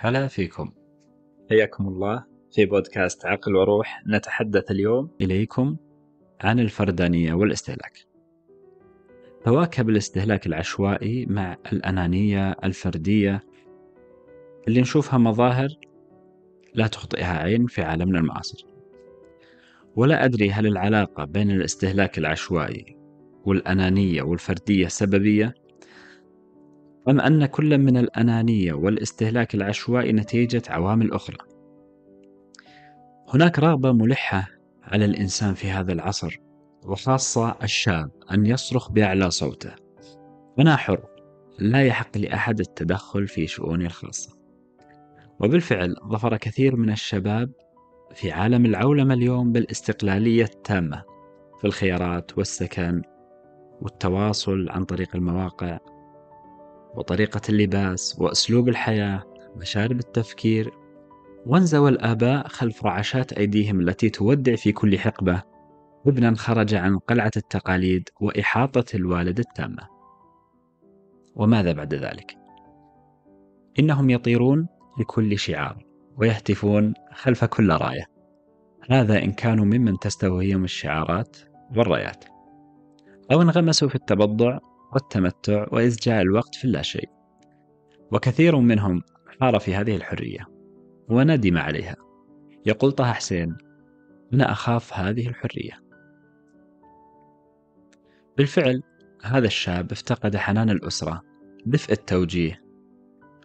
هلا فيكم. حياكم الله في بودكاست عقل وروح. نتحدث اليوم إليكم عن الفردانية والاستهلاك. تواكب الاستهلاك العشوائي مع الأنانية الفردية اللي نشوفها مظاهر لا تخطئها عين في عالمنا المعاصر. ولا أدري هل العلاقة بين الاستهلاك العشوائي والأنانية والفردية سببية أم أن كل من الأنانية والاستهلاك العشوائي نتيجة عوامل أخرى. هناك رغبة ملحة على الإنسان في هذا العصر وخاصة الشاب أن يصرخ بأعلى صوته. أنا حر لا يحق لأحد التدخل في شؤوني الخاصة. وبالفعل ظفر كثير من الشباب في عالم العولمة اليوم بالاستقلالية التامة في الخيارات والسكن والتواصل عن طريق المواقع. وطريقة اللباس وأسلوب الحياة مشارب التفكير وانزوى الآباء خلف رعشات أيديهم التي تودع في كل حقبة. ابنا خرج عن قلعة التقاليد وإحاطة الوالد التامة. وماذا بعد ذلك؟ إنهم يطيرون لكل شعار ويهتفون خلف كل راية. هذا إن كانوا ممن تستهويهم الشعارات والرايات. أو انغمسوا في التبضع والتمتع وإزجاء الوقت في اللاشيء وكثير منهم حار في هذه الحرية وندم عليها. يقول طه حسين أنا أخاف هذه الحرية. بالفعل هذا الشاب افتقد حنان الأسرة دفء التوجيه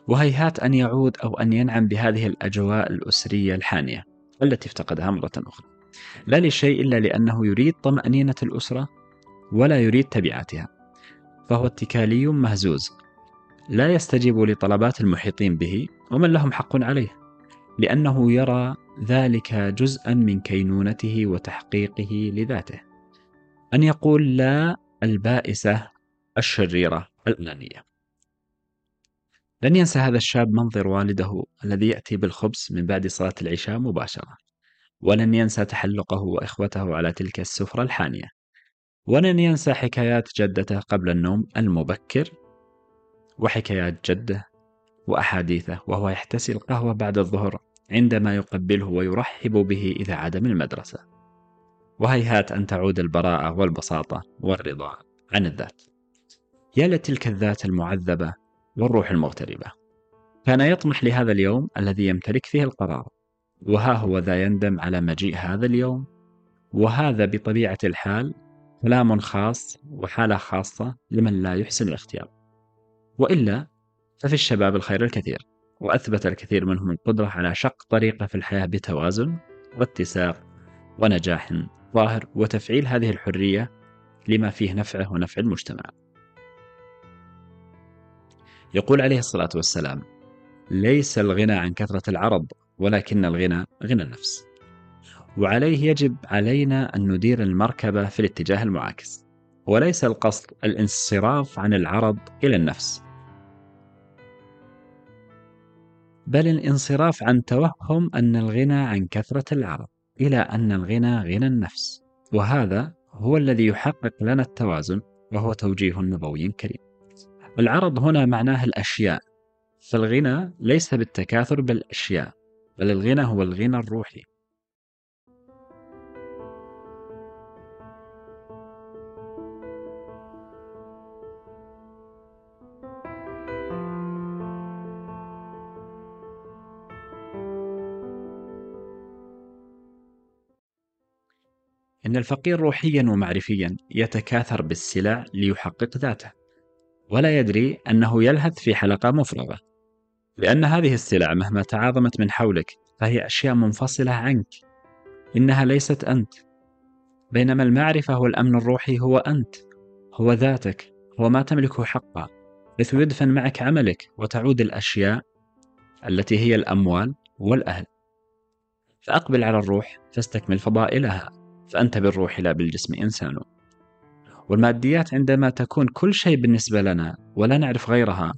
وهيهات أن يعود أو أن ينعم بهذه الأجواء الأسرية الحانية التي افتقدها مرة أخرى. لا لشيء إلا لأنه يريد طمأنينة الأسرة ولا يريد تبعاتها. فهو اتكالي مهزوز. لا يستجيب لطلبات المحيطين به ومن لهم حق عليه لأنه يرى ذلك جزءا من كينونته وتحقيقه لذاته. أن يقول لا البائسة الشريرة الأنانية. لن ينسى هذا الشاب منظر والده الذي يأتي بالخبز من بعد صلاة العشاء مباشرة. ولن ينسى تحلقه وإخوته على تلك السفرة الحانية. ولن ينسى حكايات جدته قبل النوم المبكر وحكايات جده وأحاديثه وهو يحتسي القهوة بعد الظهر عندما يقبله ويرحب به إذا عاد من المدرسة. وهيهات أن تعود البراءة والبساطة والرضا عن الذات. يا لتلك الذات المعذبة والروح المغتربة. كان يطمح لهذا اليوم الذي يمتلك فيه القرار. وها هو ذا يندم على مجيء هذا اليوم. وهذا بطبيعة الحال كلام خاص وحالة خاصة لمن لا يحسن الاختيار. وإلا ففي الشباب الخير الكثير وأثبت الكثير منهم القدرة على شق طريقة في الحياة بتوازن واتساق ونجاح ظاهر وتفعيل هذه الحرية لما فيه نفعه ونفع المجتمع. يقول عليه الصلاة والسلام ليس الغنى عن كثرة العرض ولكن الغنى غنى النفس. وعليه يجب علينا أن ندير المركبة في الاتجاه المعاكس. وليس القصد الانصراف عن العرض إلى النفس. بل الانصراف عن توهم أن الغنى عن كثرة العرض إلى أن الغنى غنى النفس. وهذا هو الذي يحقق لنا التوازن وهو توجيه نبوي كريم. العرض هنا معناه الأشياء. فالغنى ليس بالتكاثر بالأشياء بل الغنى هو الغنى الروحي. إن الفقير روحيا ومعرفيا يتكاثر بالسلع ليحقق ذاته ولا يدري أنه يلهث في حلقة مفرغة. لأن هذه السلع مهما تعاظمت من حولك فهي أشياء منفصلة عنك. إنها ليست أنت. بينما المعرفة والأمن الروحي هو أنت هو ذاتك هو ما تملكه حقا. حيث يدفن معك عملك وتعود الأشياء التي هي الأموال والأهل. فأقبل على الروح فاستكمل فضائلها. فأنت بالروح لا بالجسم إنسان. والماديات عندما تكون كل شيء بالنسبة لنا ولا نعرف غيرها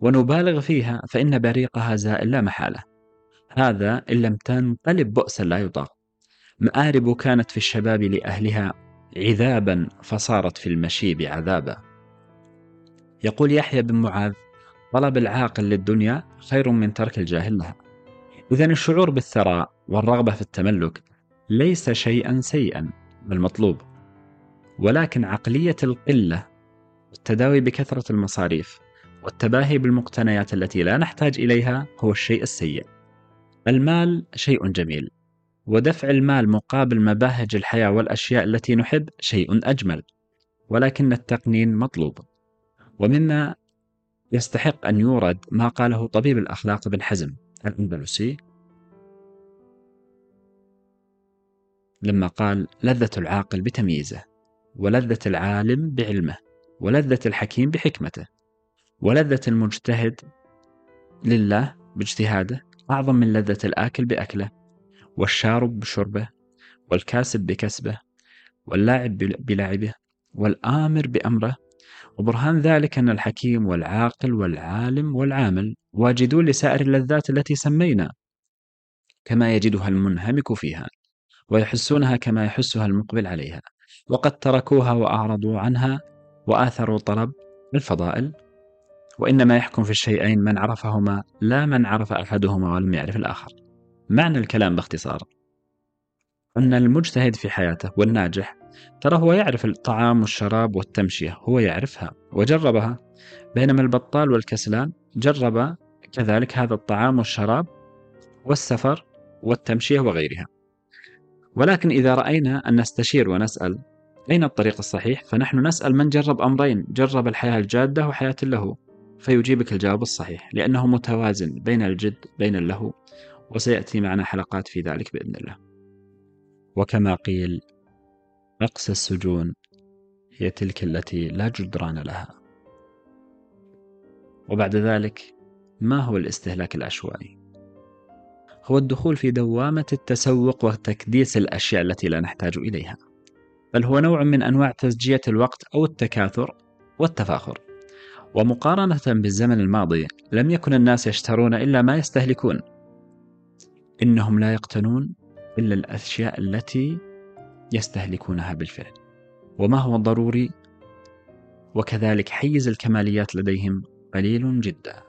ونبالغ فيها فإن بريقها زائل لا محالة. هذا إن لم تنقلب بؤسا لا يطاق. مآرب كانت في الشباب لأهلها عذابا فصارت في المشيب عذابا. يقول يحيى بن معاذ طلب العاقل للدنيا خير من ترك الجاهل لها. إذا الشعور بالثراء والرغبة في التملك ليس شيئا سيئا بل مطلوب ولكن عقلية القلة والتداوي بكثرة المصاريف والتباهي بالمقتنيات التي لا نحتاج إليها هو الشيء السيء. المال شيء جميل ودفع المال مقابل مباهج الحياة والأشياء التي نحب شيء أجمل ولكن التقنين مطلوب. ومما يستحق أن يورد ما قاله طبيب الأخلاق ابن حزم الأندلسي لما قال لذة العاقل بتمييزه ولذة العالم بعلمه ولذة الحكيم بحكمته ولذة المجتهد لله باجتهاده أعظم من لذة الآكل بأكله والشارب بشربه والكاسب بكسبه واللاعب بلعبه والآمر بأمره. وبرهان ذلك أن الحكيم والعاقل والعالم والعامل واجدون لسائر اللذات التي سمينا كما يجدها المنهمك فيها. ويحسونها كما يحسها المقبل عليها. وقد تركوها وأعرضوا عنها وآثروا طلب الفضائل. وإنما يحكم في الشيئين من عرفهما لا من عرف أحدهما ولم يعرف الآخر. معنى الكلام باختصار. أن المجتهد في حياته والناجح ترى هو يعرف الطعام والشراب والتمشية هو يعرفها وجربها. بينما البطال والكسلان جرب كذلك هذا الطعام والشراب والسفر والتمشية وغيرها. ولكن إذا رأينا أن نستشير ونسأل أين الطريق الصحيح فنحن نسأل من جرب أمرين جرب الحياة الجادة وحياة اللهو فيجيبك الجواب الصحيح لأنه متوازن بين الجد بين اللهو وسيأتي معنا حلقات في ذلك بإذن الله. وكما قيل أقسى السجون هي تلك التي لا جدران لها. وبعد ذلك ما هو الاستهلاك العشوائي؟ هو الدخول في دوامة التسوق وتكديس الأشياء التي لا نحتاج إليها بل هو نوع من أنواع تسجية الوقت أو التكاثر والتفاخر. ومقارنة بالزمن الماضي لم يكن الناس يشترون إلا ما يستهلكون. إنهم لا يقتنون إلا الأشياء التي يستهلكونها بالفعل. وما هو ضروري؟ وكذلك حيز الكماليات لديهم قليل جدا.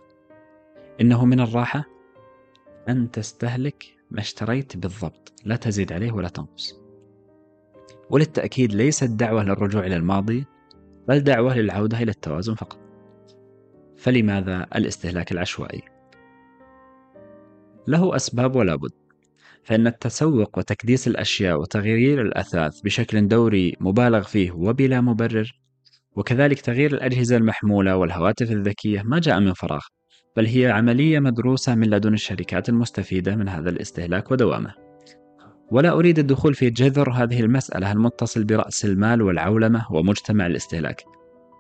إنه من الراحة أن تستهلك ما اشتريت بالضبط. لا تزيد عليه ولا تنقص. وللتأكيد ليست دعوة للرجوع إلى الماضي بل دعوة للعودة إلى التوازن فقط. فلماذا الاستهلاك العشوائي؟ له أسباب ولا بد. فإن التسوق وتكديس الأشياء وتغيير الأثاث بشكل دوري مبالغ فيه وبلا مبرر وكذلك تغيير الأجهزة المحمولة والهواتف الذكية ما جاء من فراغ. بل هي عملية مدروسة من لدن الشركات المستفيدة من هذا الاستهلاك ودوامه. ولا أريد الدخول في جذر هذه المسألة المتصل برأس المال والعولمة ومجتمع الاستهلاك.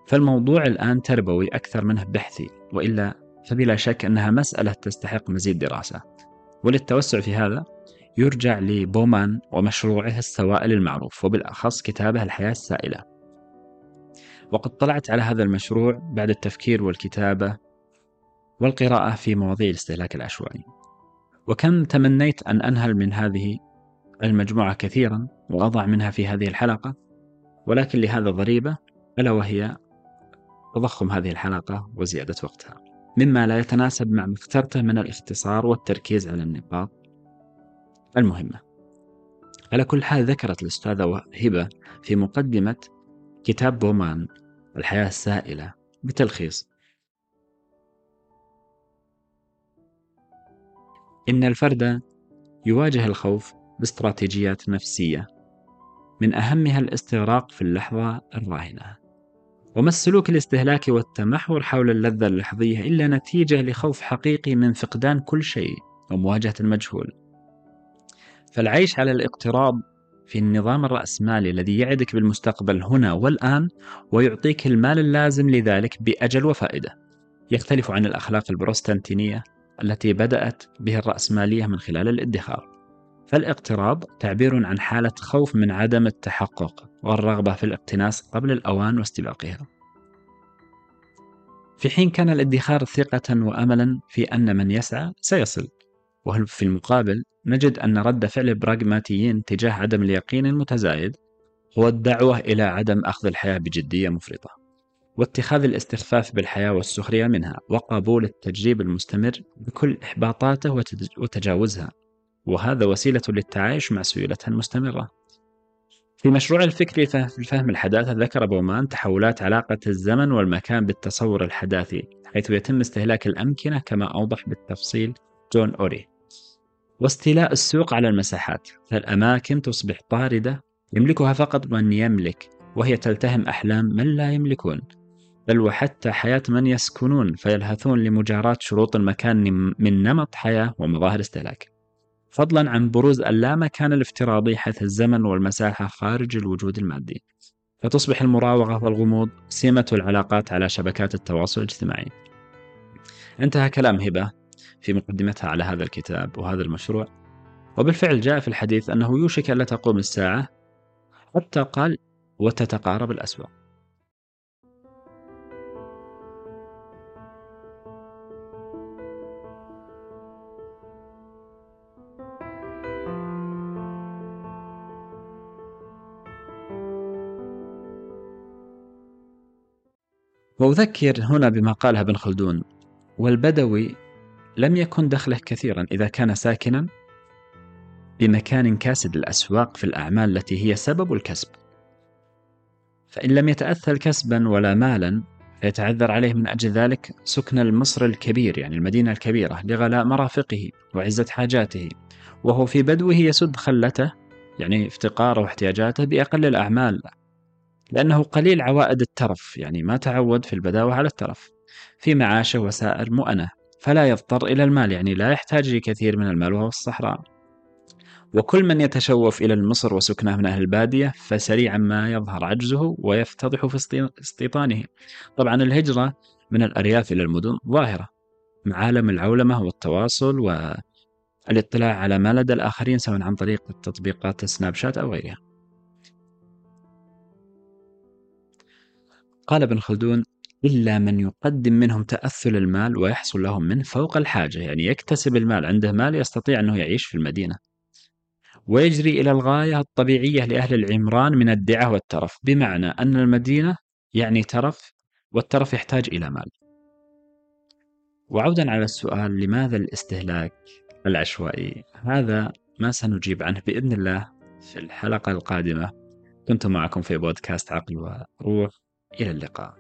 فالموضوع الآن تربوي أكثر منه بحثي وإلا فبلا شك أنها مسألة تستحق مزيد دراسة. وللتوسع في هذا يرجع لبومان ومشروعه السوائل المعروف وبالأخص كتابه الحياة السائلة. وقد طلعت على هذا المشروع بعد التفكير والكتابة والقراءة في مواضيع الاستهلاك العشوائي. وكم تمنيت أن أنهل من هذه المجموعة كثيرا وأضع منها في هذه الحلقة؟ ولكن لهذا ضريبة ألا وهي تضخم هذه الحلقة وزيادة وقتها. مما لا يتناسب مع ما اخترته من الاختصار والتركيز على النقاط المهمة. على كل حال ذكرت الأستاذة هبة في مقدمة كتاب بومان الحياة السائلة بتلخيص. إن الفرد يواجه الخوف باستراتيجيات نفسية من أهمها الاستغراق في اللحظة الراهنة. وما السلوك الاستهلاكي والتمحور حول اللذة اللحظية إلا نتيجة لخوف حقيقي من فقدان كل شيء ومواجهة المجهول. فالعيش على الاقتراض في النظام الرأسمالي الذي يعدك بالمستقبل هنا والآن ويعطيك المال اللازم لذلك بأجل وفائدة. يختلف عن الأخلاق البروستانتينية التي بدأت به الرأسمالية من خلال الادخار. فالاقتراض تعبير عن حالة خوف من عدم التحقق والرغبة في الاقتناص قبل الأوان واستباقها. في حين كان الادخار ثقة وأملا في أن من يسعى سيصل وفي المقابل نجد أن رد فعل البراغماتيين تجاه عدم اليقين المتزايد هو الدعوة إلى عدم أخذ الحياة بجدية مفرطة. واتخاذ الاستخفاف بالحياة والسخرية منها وقبول التجريب المستمر بكل إحباطاته وتجاوزها. وهذا وسيلة للتعايش مع سيولتها المستمرة في مشروع الفكري في فهم الحداثة ذكر بومان تحولات علاقة الزمن والمكان بالتصور الحداثي حيث يتم استهلاك الأمكنة كما أوضح بالتفصيل جون أوري. واستيلاء السوق على المساحات فالأماكن تصبح طاردة يملكها فقط من يملك وهي تلتهم أحلام من لا يملكون. بل وحتى حياة من يسكنون فيلهثون لمجاراة شروط المكان من نمط حياة ومظاهر استهلاك. فضلا عن بروز اللامكان الافتراضي حيث الزمن والمساحة خارج الوجود المادي. فتصبح المراوغة والغموض سمة العلاقات على شبكات التواصل الاجتماعي. انتهى كلام هبة في مقدمتها على هذا الكتاب وهذا المشروع. وبالفعل جاء في الحديث أنه يوشك ألا تقوم الساعة حتى قال وتتقارب الأسواق. وأذكر هنا بما قالها ابن خلدون والبدوي لم يكن دخله كثيرا إذا كان ساكنا بمكان كاسد الأسواق في الأعمال التي هي سبب الكسب. فإن لم يتأثل كسبا ولا مالا فيتعذر عليه من أجل ذلك سكن المصر الكبير يعني المدينة الكبيرة لغلاء مرافقه وعزة حاجاته. وهو في بدوه يسد خلته يعني افتقاره واحتياجاته بأقل الأعمال. لأنه قليل عوائد الترف يعني ما تعود في البداوة على الترف. في معاشه وسائر مؤنة فلا يضطر إلى المال يعني لا يحتاج لكثير من المال وهو الصحراء. وكل من يتشوف إلى المصر وسكنه من أهل البادية فسريعا ما يظهر عجزه ويفتضح في استيطانه. طبعا الهجرة من الأرياف إلى المدن ظاهرة مع عالم العولمة والتواصل والاطلاع على ما لدى الآخرين سواء عن طريق تطبيقات سناب شات أو غيرها. قال ابن خلدون إلا من يقدم منهم تأثل المال ويحصل لهم منه فوق الحاجة يعني يكتسب المال عنده مال يستطيع أنه يعيش في المدينة. ويجري إلى الغاية الطبيعية لأهل العمران من الدعة والترف بمعنى أن المدينة يعني ترف والترف يحتاج إلى مال. وعودا على السؤال لماذا الاستهلاك العشوائي؟ هذا ما سنجيب عنه بإذن الله في الحلقة القادمة. كنت معكم في بودكاست عقل وروح. إلى اللقاء.